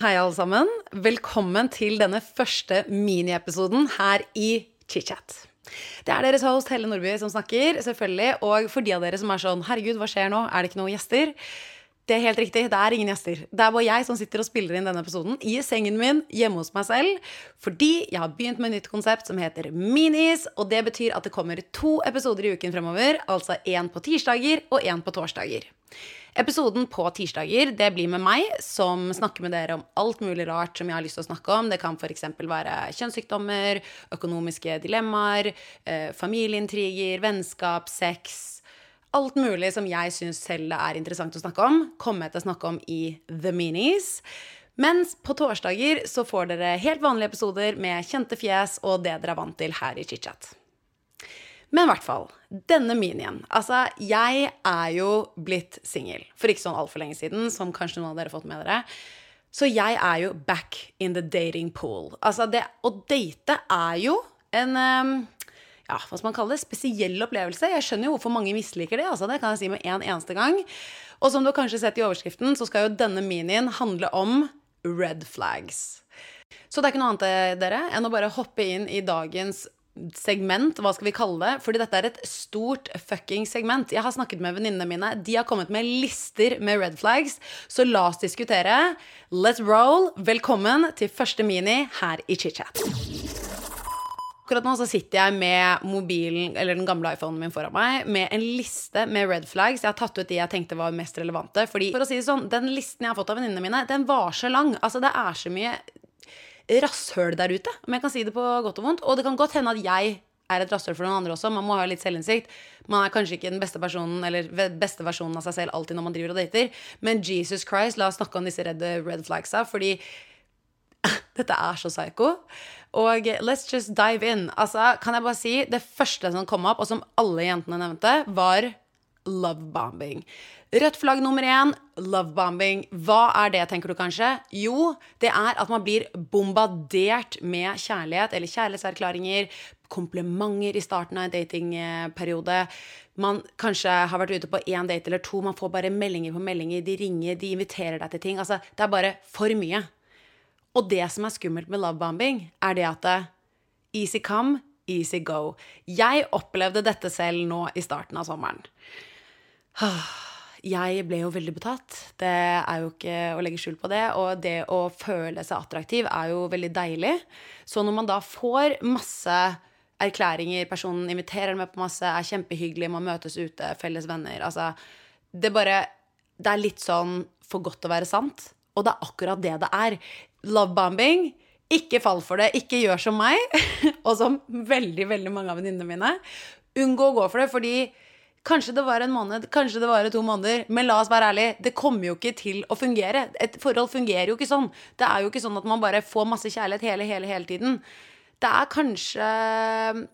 Hei, alle sammen. Velkommen til denne første miniepisoden her i ChitChat. Det er deres host Helle Nordby som snakker, selvfølgelig. Og for de av dere som er sånn Herregud, hva skjer nå? Er det ikke noen gjester? Det er helt riktig. Det er ingen gjester. Det er bare jeg som sitter og spiller inn denne episoden i sengen min hjemme hos meg selv. Fordi jeg har begynt med et nytt konsept som heter Minis. Og det betyr at det kommer to episoder i uken fremover. Altså én på tirsdager og én på torsdager. Episoden på tirsdager det blir med meg, som snakker med dere om alt mulig rart som jeg har lyst til å snakke om. Det kan f.eks. være kjønnssykdommer, økonomiske dilemmaer, eh, familieintriger, vennskap, sex alt mulig som jeg syns selv er interessant å snakke om, kommer jeg til å snakke om i The Minis. Mens på torsdager så får dere helt vanlige episoder med kjente fjes og det dere er vant til her i ChitChat. Men i hvert fall, denne minien. Altså, jeg er jo blitt singel for ikke sånn altfor lenge siden, som kanskje noen av dere har fått med dere. Så jeg er jo back in the dating pool. Altså, det å date er jo en um, ja, hva skal man kalle det, spesiell opplevelse. Jeg skjønner jo hvorfor mange misliker det. Altså, det kan jeg si med en eneste gang. Og som du har kanskje sett i overskriften, så skal jo denne minien handle om red flags. Så det er ikke noe annet eh, dere, enn å bare hoppe inn i dagens segment, hva skal vi kalle det? Fordi dette er et stort fucking segment. Jeg har snakket med venninnene mine. De har kommet med lister med red flags. Så la oss diskutere. Let's roll. Velkommen til første mini her i ChitChat. Akkurat nå så sitter jeg med mobilen, eller den gamle iPhonen min foran meg med en liste med red flags. Jeg har tatt ut de jeg tenkte var mest relevante. Fordi, for å si det sånn, Den listen jeg har fått av venninnene mine, den var så lang. Altså, det er så mye rasshøl der ute, om jeg kan si det på godt og vondt. Og det kan godt hende at jeg er et rasshøl for noen andre også. Man må ha litt selvinnsikt. Man er kanskje ikke den beste personen Eller beste versjonen av seg selv alltid når man driver og dater. Men Jesus Christ, la oss snakke om disse red, red flagsa. Fordi dette er så psycho. Og let's just dive in. Altså, kan jeg bare si Det første som kom opp, og som alle jentene nevnte, var lovebombing. Rødt flagg nummer én lovebombing. Hva er det, tenker du kanskje? Jo, det er at man blir bombardert med kjærlighet eller kjærlighetserklæringer, komplimenter i starten av en datingperiode. Man kanskje har vært ute på én date eller to, man får bare meldinger på meldinger. De ringer, de inviterer deg til ting. Altså, det er bare for mye. Og det som er skummelt med lovebombing, er det at easy come, easy go. Jeg opplevde dette selv nå i starten av sommeren. Jeg ble jo veldig betatt. Det er jo ikke å legge skjul på det. Og det å føle seg attraktiv er jo veldig deilig. Så når man da får masse erklæringer, personen inviterer med på masse, er kjempehyggelig, man møtes ute, felles venner Altså, det bare Det er litt sånn for godt å være sant. Og det er akkurat det det er. Lovebombing. Ikke fall for det. Ikke gjør som meg, og som veldig, veldig mange av venninnene mine. Unngå å gå for det, fordi Kanskje det var en måned, kanskje det var to måneder. Men la oss være ærlige, det kommer jo ikke til å fungere. Et forhold fungerer jo ikke sånn. Det er jo ikke sånn at man bare får masse kjærlighet hele, hele, hele tiden. Det er kanskje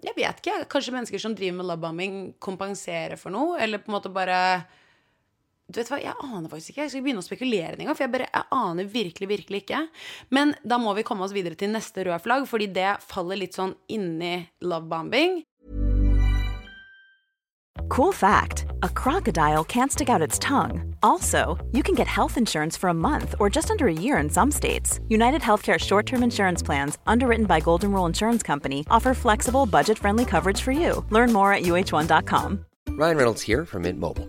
Jeg vet ikke. Kanskje mennesker som driver med lovebombing, kompenserer for noe. Eller på en måte bare du vet hva, Jeg aner faktisk ikke. Jeg skal begynne å spekulere en gang. For jeg, bare, jeg aner virkelig, virkelig ikke. Men da må vi komme oss videre til neste røde flagg, fordi det faller litt sånn inni lovebombing. Cool fact a crocodile can't stick out its tongue. Also, you can get health insurance for a month or just under a year in some states. United Healthcare short term insurance plans, underwritten by Golden Rule Insurance Company, offer flexible, budget friendly coverage for you. Learn more at uh1.com. Ryan Reynolds here from Mint Mobile.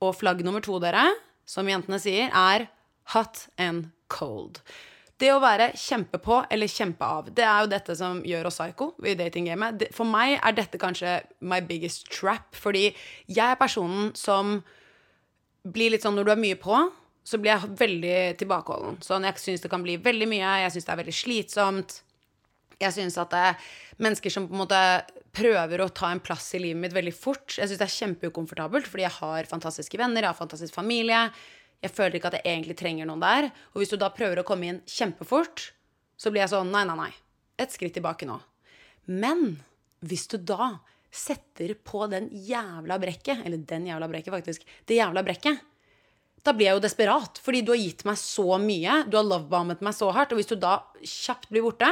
Og flagg nummer to, dere, som jentene sier, er hot and cold. Det å være kjempe på eller kjempe av, det er jo dette som gjør oss psycho i datinggamet. For meg er dette kanskje my biggest trap, fordi jeg er personen som blir litt sånn når du er mye på, så blir jeg veldig tilbakeholden. Sånn, jeg syns det kan bli veldig mye, jeg syns det er veldig slitsomt. Jeg syns at det er mennesker som på en måte prøver å ta en plass i livet mitt veldig fort Jeg syns det er kjempeukomfortabelt, fordi jeg har fantastiske venner, jeg har fantastisk familie. Jeg føler ikke at jeg egentlig trenger noen der. Og hvis du da prøver å komme inn kjempefort, så blir jeg sånn nei, nei, nei. Et skritt tilbake nå. Men hvis du da setter på den jævla brekket, eller den jævla brekket, faktisk, det jævla brekket, da blir jeg jo desperat, fordi du har gitt meg så mye, du har lovebombet meg så hardt, og hvis du da kjapt blir borte,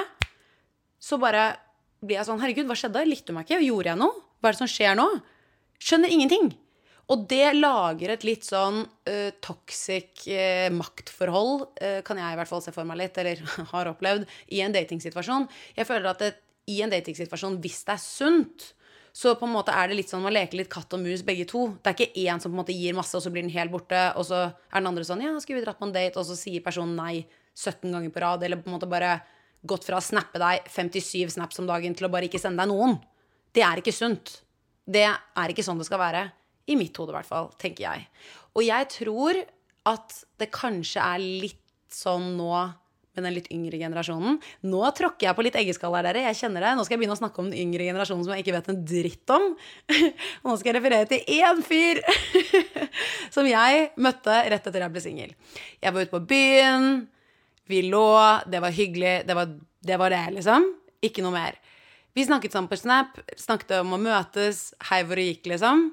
så bare blir jeg sånn Herregud, hva skjedde? Likte du meg ikke? Gjorde jeg noe? Hva er det som skjer nå? Skjønner ingenting. Og det lager et litt sånn uh, toxic uh, maktforhold, uh, kan jeg i hvert fall se for meg litt, eller har opplevd, i en datingsituasjon. Jeg føler at det, i en datingsituasjon, hvis det er sunt, så på en måte er det litt sånn man leker litt katt og mus begge to. Det er ikke én som på en måte gir masse, og så blir den helt borte, og så er den andre sånn Ja, skulle vi dratt på en date? Og så sier personen nei 17 ganger på rad, eller på en måte bare gått fra å snappe deg 57 snaps om dagen til å bare ikke sende deg noen. Det er ikke sunt. Det er ikke sånn det skal være. I mitt hode, i hvert fall, tenker jeg. Og jeg tror at det kanskje er litt sånn nå med den litt yngre generasjonen. Nå tråkker jeg på litt eggeskaller, dere. Jeg kjenner det. Nå skal jeg begynne å snakke om den yngre generasjonen som jeg ikke vet en dritt om. Og nå skal jeg referere til én fyr som jeg møtte rett etter jeg ble singel. Jeg var ute på byen, vi lå, det var hyggelig, det var det, var det liksom. Ikke noe mer. Vi snakket sammen på Snap, snakket om å møtes, hei hvor det gikk, liksom.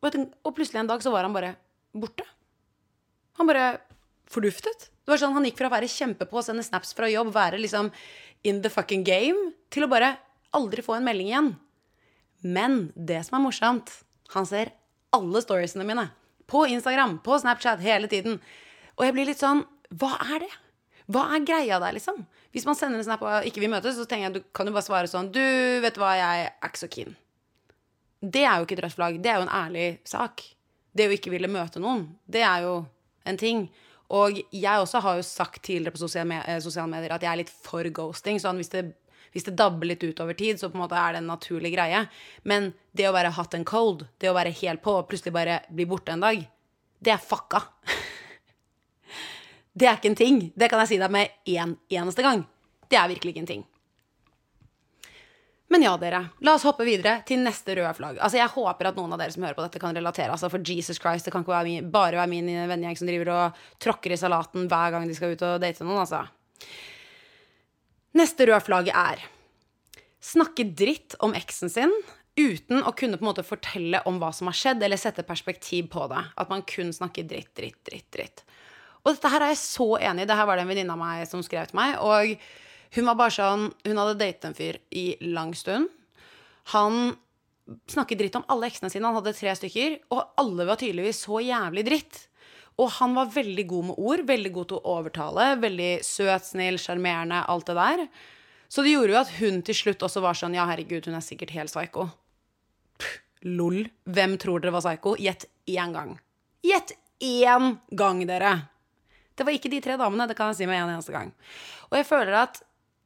Og, tenkte, og plutselig en dag så var han bare borte. Han bare forduftet. Det var sånn, Han gikk fra å være kjempepå, sende snaps fra jobb, være liksom in the fucking game, til å bare aldri få en melding igjen. Men det som er morsomt, han ser alle storiesene mine. På Instagram, på Snapchat, hele tiden. Og jeg blir litt sånn Hva er det? Hva er greia der, liksom? Hvis man sender en snap og ikke vil møtes, så tenker jeg du kan jo bare svare sånn Du, vet du hva, jeg er ikke så keen. Det er jo ikke et rødt flagg. Det er jo en ærlig sak. Det å ikke ville møte noen, det er jo en ting. Og jeg også har jo sagt tidligere på eh, sosiale medier at jeg er litt for ghosting. Sånn hvis det, hvis det dabber litt ut over tid, så på en måte er det en naturlig greie. Men det å være hot and cold, det å være helt på og plutselig bare bli borte en dag, det er fucka. Det er ikke en ting. Det kan jeg si deg med én eneste gang. Det er virkelig ikke en ting. Men ja, dere. La oss hoppe videre til neste røde flagg. Altså, Jeg håper at noen av dere som hører på dette, kan relatere. Altså, For Jesus Christ, det kan ikke være min, bare være min vennegjeng som driver og tråkker i salaten hver gang de skal ut og date noen, altså. Neste røde flagg er snakke dritt om eksen sin uten å kunne på en måte fortelle om hva som har skjedd, eller sette perspektiv på det. At man kun snakker dritt, dritt, dritt, dritt. Og dette her er jeg så enig i. Det her var det en venninne av meg som skrev til meg. Og hun var bare sånn Hun hadde datet en fyr i lang stund. Han snakket dritt om alle eksene sine. Han hadde tre stykker, og alle var tydeligvis så jævlig dritt. Og han var veldig god med ord, veldig god til å overtale. Veldig søt, snill, sjarmerende, alt det der. Så det gjorde jo at hun til slutt også var sånn Ja, herregud, hun er sikkert helt psyko. Pff, Lol. Hvem tror dere var psyko? Gjett én gang. Gjett én gang, dere! Det var ikke de tre damene, det kan jeg si med en eneste gang. Og jeg føler at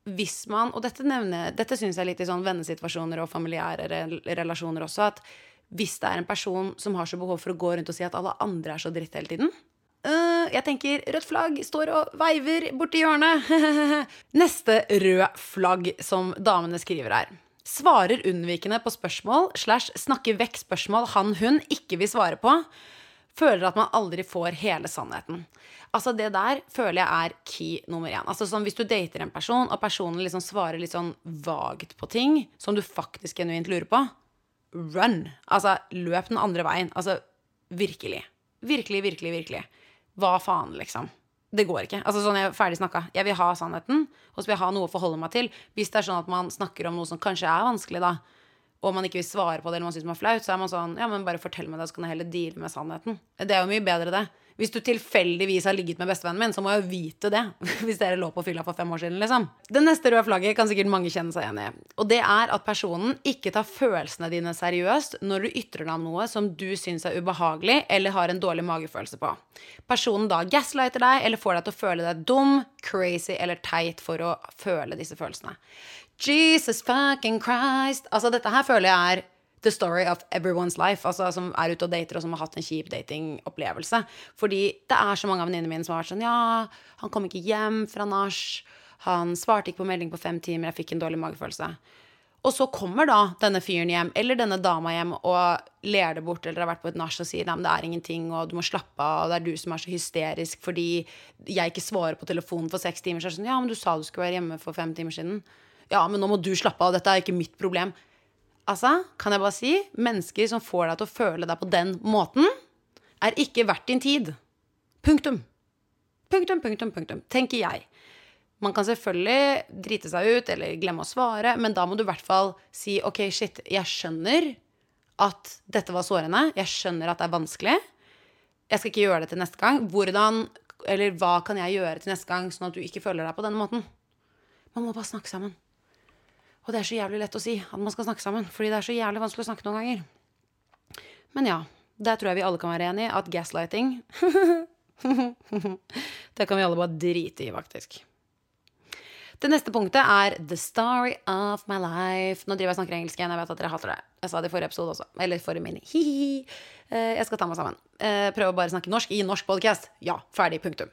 hvis man, og dette, nevner, dette syns jeg litt i sånn vennesituasjoner og familiære relasjoner også, at hvis det er en person som har så behov for å gå rundt og si at alle andre er så dritt hele tiden uh, Jeg tenker rødt flagg står og veiver borti hjørnet. Neste rød flagg som damene skriver her. Svarer unnvikende på spørsmål slash snakker vekk spørsmål han/hun ikke vil svare på føler at man aldri får hele sannheten. Altså Det der føler jeg er key nummer én. Altså sånn Hvis du dater en person, og personen liksom svarer litt sånn vagt på ting som du faktisk genuint lurer på, run! Altså, løp den andre veien. Altså, virkelig. Virkelig, virkelig, virkelig. Hva faen, liksom? Det går ikke. Altså sånn, Jeg er ferdig snakka. Jeg vil ha sannheten, og så vil jeg ha noe å forholde meg til. Hvis det er sånn at man snakker om noe som kanskje er vanskelig, da, og man ikke vil svare på det, eller man syns man er flaut, så er man sånn Ja, men bare fortell meg det, så kan jeg heller deale med sannheten. Det er jo mye bedre, det. Hvis du tilfeldigvis har ligget med bestevennen min, så må jeg jo vite det. Hvis dere lå på fylla for fem år siden, liksom. Det neste røde flagget kan sikkert mange kjenne seg igjen i. Og det er at personen ikke tar følelsene dine seriøst når du ytrer deg om noe som du syns er ubehagelig eller har en dårlig magefølelse på. Personen da gaslighter deg eller får deg til å føle deg dum, crazy eller teit for å føle disse følelsene. Jesus fucking Christ. Altså, dette her føler jeg er the story of everyone's life. Altså som er ute og dater, og som har hatt en kjip datingopplevelse. Fordi det er så mange av venninnene mine som har vært sånn Ja, han kom ikke hjem fra nach. Han svarte ikke på melding på fem timer. Jeg fikk en dårlig magefølelse. Og så kommer da denne fyren hjem, eller denne dama hjem, og ler det bort, eller har vært på et nach og sier nei, det er ingenting, og du må slappe av, og det er du som er så hysterisk fordi jeg ikke svarer på telefonen for seks timer. Så er det sånn, ja, men du sa du skulle være hjemme for fem timer siden. Ja, men nå må du slappe av. Dette er ikke mitt problem. Altså, kan jeg bare si, mennesker som får deg til å føle deg på den måten, er ikke verdt din tid. Punktum. Punktum, punktum, punktum. Tenker jeg. Man kan selvfølgelig drite seg ut eller glemme å svare, men da må du i hvert fall si OK, shit, jeg skjønner at dette var sårende. Jeg skjønner at det er vanskelig. Jeg skal ikke gjøre det til neste gang. Hvordan, eller hva kan jeg gjøre til neste gang, sånn at du ikke føler deg på denne måten? Man må bare snakke sammen. Og det er så jævlig lett å si at man skal snakke sammen, fordi det er så jævlig vanskelig å snakke noen ganger. Men ja, der tror jeg vi alle kan være enige i at gaslighting Det kan vi alle bare drite i, faktisk. Det neste punktet er The story of my life. Nå driver jeg og snakker engelsk igjen. Jeg vet at dere hater det. Jeg sa det i forrige episode også. Eller forrige mini. Hihihi. Eh, Jeg skal ta meg sammen. Eh, Prøve å bare snakke norsk i norsk podcast. Ja, ferdig. Punktum.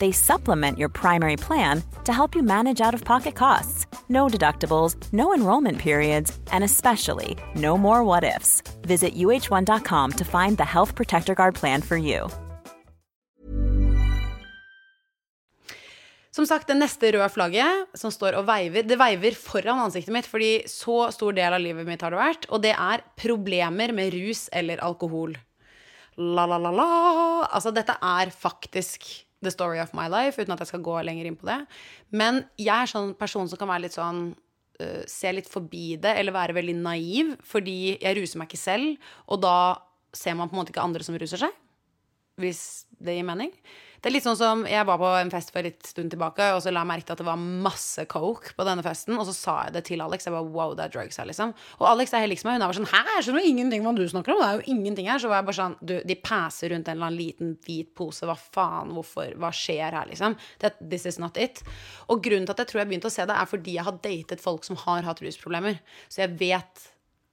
They supplement your primary plan to help you manage out of pocket costs. No deductibles, no enrollment periods, and especially no more what ifs. Visit uh1.com to find the Health Protector Guard plan for you. Som sagt, det neste røde flagget som står og veiver, det veiver foran ansiktet mitt, fordi så stor del av livet mitt har det vært, og det er problemer med rus eller alkohol. La, la, la, la. Altså, dette er faktisk the story of my life, uten at jeg skal gå lenger inn på det. Men jeg er sånn person som kan være litt sånn uh, Se litt forbi det, eller være veldig naiv, fordi jeg ruser meg ikke selv, og da ser man på en måte ikke andre som ruser seg hvis det gir mening. Det er litt sånn som Jeg var på en fest for litt stund tilbake, og så la jeg merke til at det var masse coke på denne festen. Og så sa jeg det til Alex. Jeg bare, wow, det er drugs her, liksom. Og Alex er helt liksom meg. Hun er bare sånn Hæ, jeg skjønner ingenting hva du snakker om. Det er jo ingenting her. Så var jeg bare sånn Du, de passer rundt en eller annen liten hvit pose. Hva faen? Hvorfor? Hva skjer her, liksom? This is not it. Og grunnen til at jeg tror jeg begynte å se det, er fordi jeg har datet folk som har hatt rusproblemer. Så jeg vet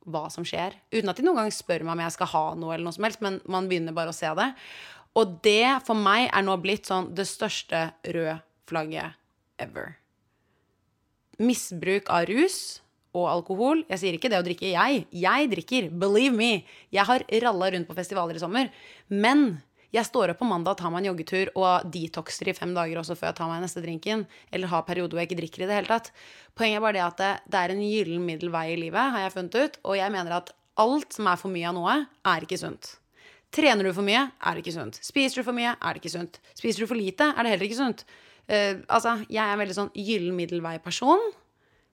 hva som skjer. Uten at de noen gang spør meg om jeg skal ha noe, eller noe som helst, men man begynner bare å se det. Og det for meg er nå blitt sånn det største røde flagget ever. Misbruk av rus og alkohol. Jeg sier ikke det å drikke, jeg. Jeg drikker. Believe me. Jeg har ralla rundt på festivaler i sommer. Men jeg står opp på mandag, tar meg en joggetur og detoxer i fem dager også før jeg tar meg neste drinken. Eller har perioder hvor jeg ikke drikker i det hele tatt. Poenget er bare det at det, det er en gyllen middelvei i livet, har jeg funnet ut. Og jeg mener at alt som er for mye av noe, er ikke sunt. Trener du for mye, er det ikke sunt. Spiser du for mye, er det ikke sunt. Spiser du for lite, er det heller ikke sunt. Uh, altså, jeg er en veldig sånn gyllen middelvei-person.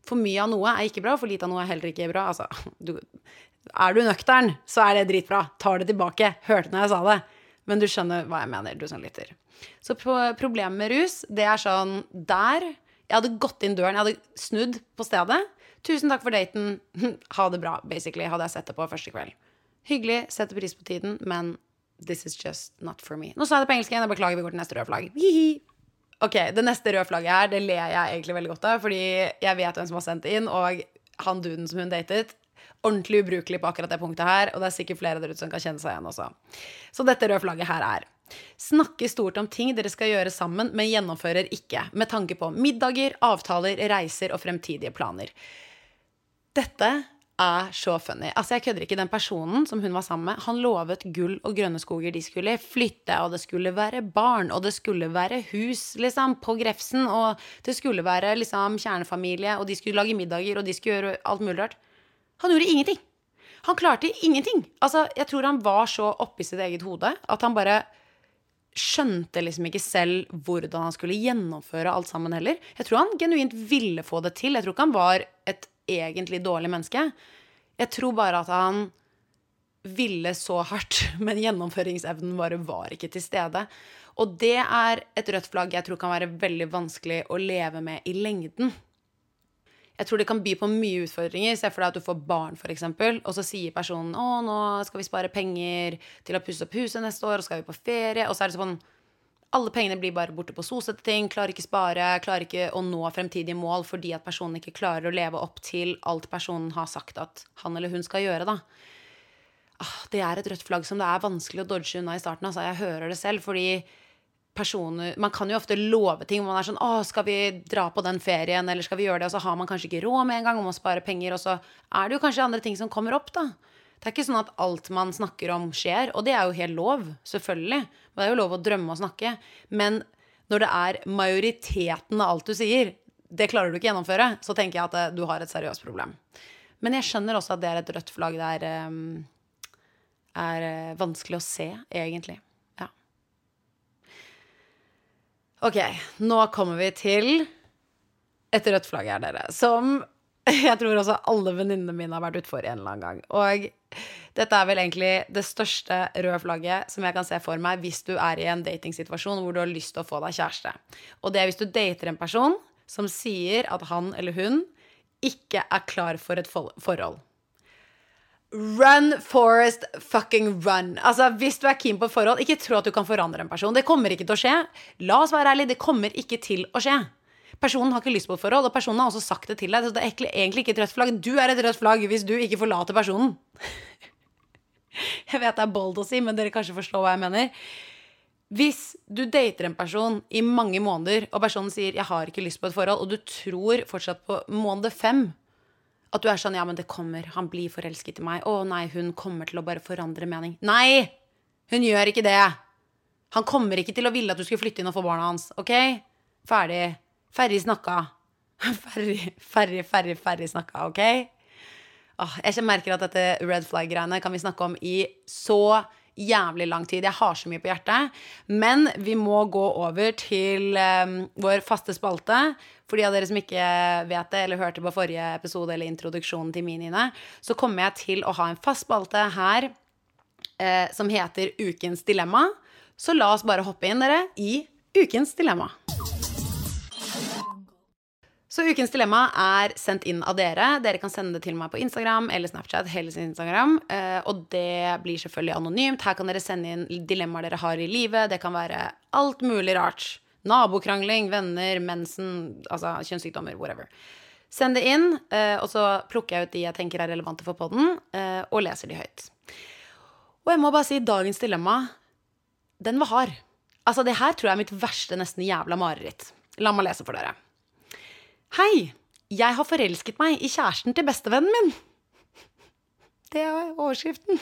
For mye av noe er ikke bra, for lite av noe er heller ikke bra. Altså, du, er du nøktern, så er det dritbra. Tar det tilbake. Hørte når jeg sa det. Men du skjønner hva jeg mener, du som lytter. Så problemet med rus, det er sånn der Jeg hadde gått inn døren, jeg hadde snudd på stedet. Tusen takk for daten. Ha det bra, basically, hadde jeg sett det på første kveld. Hyggelig, setter pris på tiden, men this is just not for me. Nå sa jeg det på engelsk igjen, jeg beklager, vi går til neste røde flagg. Ok, Det neste røde flagget her, det ler jeg egentlig veldig godt av, fordi jeg vet hvem som har sendt det inn, og han duden som hun datet, ordentlig ubrukelig på akkurat det punktet her, og det er sikkert flere der ute som kan kjenne seg igjen også. Så dette røde flagget her er Snakke stort om ting dere skal gjøre sammen, men gjennomfører ikke, med tanke på middager, avtaler, reiser og fremtidige planer. Dette er så funny. Altså, jeg kødder ikke. Den personen som hun var sammen med, han lovet gull og grønne skoger. De skulle flytte, og det skulle være barn, og det skulle være hus, liksom, på Grefsen, og det skulle være liksom kjernefamilie, og de skulle lage middager, og de skulle gjøre alt mulig rart. Han gjorde ingenting. Han klarte ingenting. Altså, jeg tror han var så oppi sitt eget hode at han bare skjønte liksom ikke selv hvordan han skulle gjennomføre alt sammen heller. Jeg tror han genuint ville få det til. Jeg tror ikke han var et egentlig dårlig menneske. Jeg tror bare at han ville så hardt, men gjennomføringsevnen bare var ikke til stede. Og det er et rødt flagg jeg tror kan være veldig vanskelig å leve med i lengden. Jeg tror det kan by på mye utfordringer. Se for deg at du får barn, f.eks., og så sier personen 'Å, nå skal vi spare penger til å pusse opp huset neste år, og skal vi på ferie', og så er det sånn alle pengene blir bare borte på sosete ting, klarer ikke spare, klarer ikke å nå fremtidige mål fordi at personen ikke klarer å leve opp til alt personen har sagt at han eller hun skal gjøre, da. Ah, det er et rødt flagg som det er vanskelig å dodge unna i starten. Altså, jeg hører det selv, fordi personer Man kan jo ofte love ting. Man er sånn 'Å, skal vi dra på den ferien?' Eller 'skal vi gjøre det?' Og så har man kanskje ikke råd med en gang, og må spare penger, og så er det jo kanskje andre ting som kommer opp, da. Det er ikke sånn at alt man snakker om, skjer. Og det er jo helt lov, selvfølgelig. Det er jo lov å drømme og snakke. Men når det er majoriteten av alt du sier, det klarer du ikke gjennomføre, så tenker jeg at eh, du har et seriøst problem. Men jeg skjønner også at det er et rødt flagg det er, um, er uh, vanskelig å se, egentlig. Ja. Ok, nå kommer vi til et rødt flagg her, dere. Som jeg tror også alle venninnene mine har vært utfor en eller annen gang. Og dette er vel egentlig det største røde flagget som jeg kan se for meg hvis du er i en datingsituasjon hvor du har lyst til å få deg kjæreste. Og det er hvis du dater en person som sier at han eller hun ikke er klar for et forhold. Run, Forest, fucking run. Altså, Hvis du er keen på et forhold, ikke tro at du kan forandre en person. Det kommer ikke til å skje. La oss være ærlige, det kommer ikke til å skje. Personen har ikke lyst på et forhold, og personen har også sagt det til deg. Så det er egentlig ikke et rødt flagg. Du er et rødt flagg hvis du ikke forlater personen. Jeg vet det er bold å si, men dere kanskje forstår hva jeg mener. Hvis du dater en person i mange måneder, og personen sier 'jeg har ikke lyst på et forhold', og du tror fortsatt på måned fem at du er sånn 'ja, men det kommer, han blir forelsket i meg'. 'Å nei, hun kommer til å bare forandre mening'. Nei! Hun gjør ikke det. Han kommer ikke til å ville at du skulle flytte inn og få barna hans. Ok? Ferdig. Ferdig snakka. Ferdig, ferdig, ferdig, snakka, ok? Åh, jeg merker at dette red flag-greiene kan vi snakke om i så jævlig lang tid. Jeg har så mye på hjertet. Men vi må gå over til um, vår faste spalte. For de av dere som ikke vet det, eller hørte på forrige episode eller introduksjonen til Miniene, så kommer jeg til å ha en fast spalte her eh, som heter Ukens dilemma. Så la oss bare hoppe inn, dere, i Ukens dilemma. Så ukens dilemma er sendt inn av dere. Dere kan sende det til meg på Instagram eller Snapchat. hele sin Instagram, eh, Og det blir selvfølgelig anonymt. Her kan dere sende inn dilemmaer dere har i livet. Det kan være alt mulig rart. Nabokrangling, venner, mensen, altså kjønnssykdommer, whatever. Send det inn, eh, og så plukker jeg ut de jeg tenker er relevante for poden, eh, og leser de høyt. Og jeg må bare si dagens dilemma, den var hard. Altså, det her tror jeg er mitt verste, nesten jævla mareritt. La meg lese for dere. Hei! Jeg har forelsket meg i kjæresten til bestevennen min. Det er overskriften.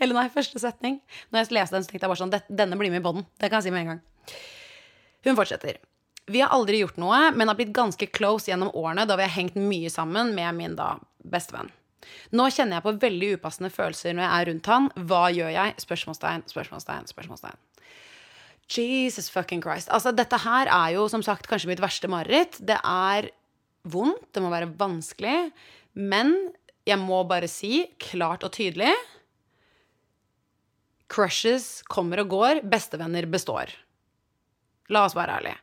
Eller nei, første setning. Når jeg leste den, så tenkte jeg bare sånn Denne blir med i bånden. Det kan jeg si med en gang. Hun fortsetter. Vi har aldri gjort noe, men har blitt ganske close gjennom årene da vi har hengt mye sammen med min da bestevenn. Nå kjenner jeg på veldig upassende følelser når jeg er rundt han. Hva gjør jeg? Spørsmålstegn, spørsmålstegn, spørsmålstegn. Jesus fucking Christ. Altså, dette her er jo som sagt kanskje mitt verste mareritt. Det er vondt, det må være vanskelig, men jeg må bare si klart og tydelig Crushes kommer og går, bestevenner består. La oss være ærlige.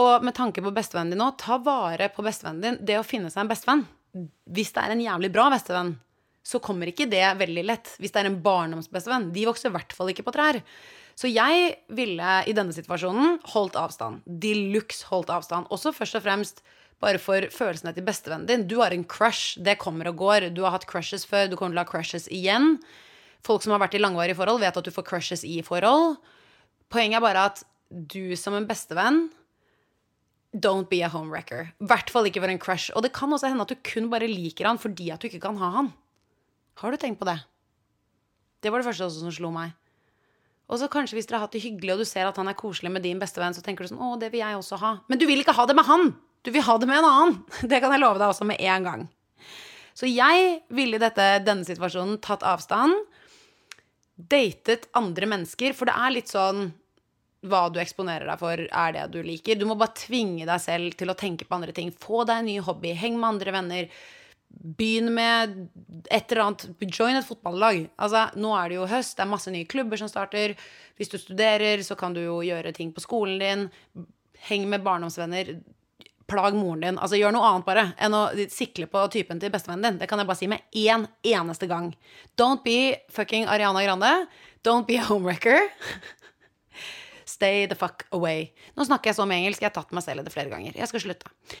Og med tanke på bestevennen din nå, ta vare på bestevennen din. Det å finne seg en bestevenn. Hvis det er en jævlig bra bestevenn, så kommer ikke det veldig lett. Hvis det er en barndomsbestevenn. De vokser i hvert fall ikke på trær. Så jeg ville i denne situasjonen holdt avstand. De luxe holdt avstand. Også først og fremst bare for følelsene til bestevennen din. Du har en crush. Det kommer og går. Du har hatt crushes før. Du kommer til å ha crushes igjen. Folk som har vært i langvarige forhold, vet at du får crushes i forhold. Poenget er bare at du som en bestevenn Don't be a homewrecker. I hvert fall ikke for en crush. Og det kan også hende at du kun bare liker han fordi at du ikke kan ha han. Har du tenkt på det? Det var det første også som slo meg. Og så kanskje hvis dere har hatt det hyggelig, og du ser at han er koselig med din bestevenn, så tenker du sånn Å, det vil jeg også ha. Men du vil ikke ha det med han! Du vil ha det med en annen. Det kan jeg love deg også med en gang. Så jeg ville i denne situasjonen tatt avstand datet andre mennesker. For det er litt sånn hva du eksponerer deg for, er det du liker. Du må bare tvinge deg selv til å tenke på andre ting. Få deg en ny hobby. Heng med andre venner. Begynn med et eller annet. Join et fotballag. Altså, nå er det jo høst, det er masse nye klubber som starter. Hvis du studerer, så kan du jo gjøre ting på skolen din. Heng med barndomsvenner plag moren din. Altså Gjør noe annet bare enn å sikle på typen til bestevennen din. Det kan jeg bare si med én eneste gang. Don't be fucking Ariana Grande. Don't be a homewrecker. Stay the fuck away. Nå snakker jeg så med engelsk. Jeg har tatt meg selv i det flere ganger. Jeg skal slutte.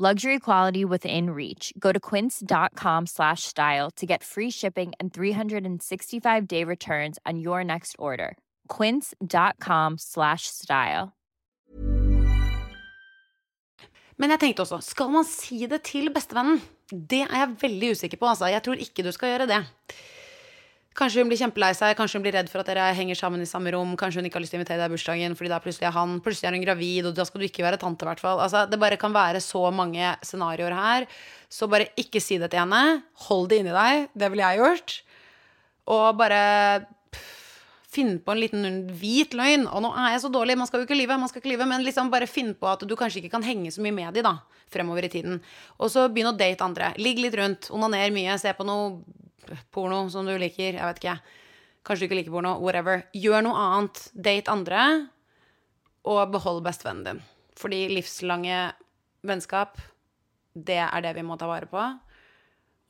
Luxury quality within reach. Go to quince.com slash style to get free shipping and 365 day returns on your next order. Quince.com slash style. Men jeg tenkte også, skal man si det til bestevennen? Det er jeg veldig usikker på, altså. Jeg tror ikke du skal gjøre det. Kanskje hun blir kjempelei seg, kanskje hun blir redd for at dere henger sammen i samme rom. Kanskje hun ikke har lyst til å invitere deg i bursdagen fordi da plutselig er han Plutselig er hun gravid, og da skal du ikke være tante, i hvert fall. Altså, det bare kan være så mange scenarioer her. Så bare ikke si det til henne. Hold det inni deg. Det ville jeg gjort. Og bare finne på en liten hvit løgn. Og nå er jeg så dårlig, man skal jo ikke lyve, man skal ikke lyve, men liksom bare finn på at du kanskje ikke kan henge så mye med de da, fremover i tiden. Og så begynn å date andre. Ligg litt rundt, onaner mye, se på noe porno som du liker. Jeg vet ikke. Kanskje du ikke liker porno. Whatever. Gjør noe annet. Date andre. Og behold bestevennen din. Fordi livslange vennskap, det er det vi må ta vare på.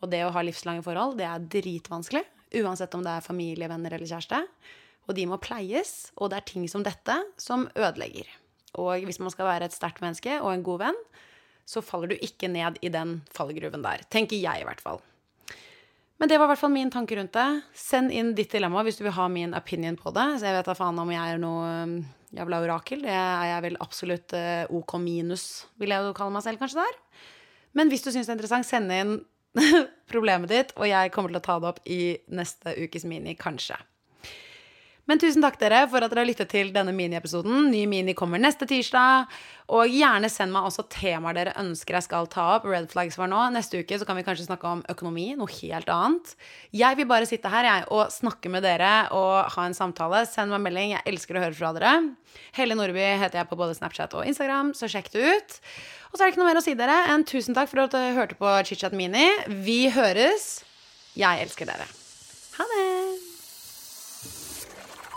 Og det å ha livslange forhold, det er dritvanskelig. Uansett om det er familie, venner eller kjæreste. Og de må pleies, og det er ting som dette som ødelegger. Og hvis man skal være et sterkt menneske og en god venn, så faller du ikke ned i den fallgruven der. Tenker jeg, i hvert fall. Men det var i hvert fall min tanke rundt det. Send inn ditt dilemma hvis du vil ha min opinion på det. Så jeg vet da faen om jeg er noe um, jævla orakel. Det er jeg vel absolutt uh, OK minus, vil jeg jo kalle meg selv kanskje der. Men hvis du syns det er interessant, send inn problemet ditt, og jeg kommer til å ta det opp i neste ukes Mini, kanskje. Men tusen takk dere for at dere har lyttet til denne miniepisoden. Ny mini kommer neste tirsdag. Og gjerne send meg også temaer dere ønsker jeg skal ta opp. Red flags for nå. Neste uke så kan vi kanskje snakke om økonomi, noe helt annet. Jeg vil bare sitte her jeg, og snakke med dere og ha en samtale. Send meg melding. Jeg elsker å høre fra dere. Helle Nordby heter jeg på både Snapchat og Instagram, så sjekk det ut. Og så er det ikke noe mer å si dere enn tusen takk for at dere hørte på ChitChat Mini. Vi høres. Jeg elsker dere. Ha det.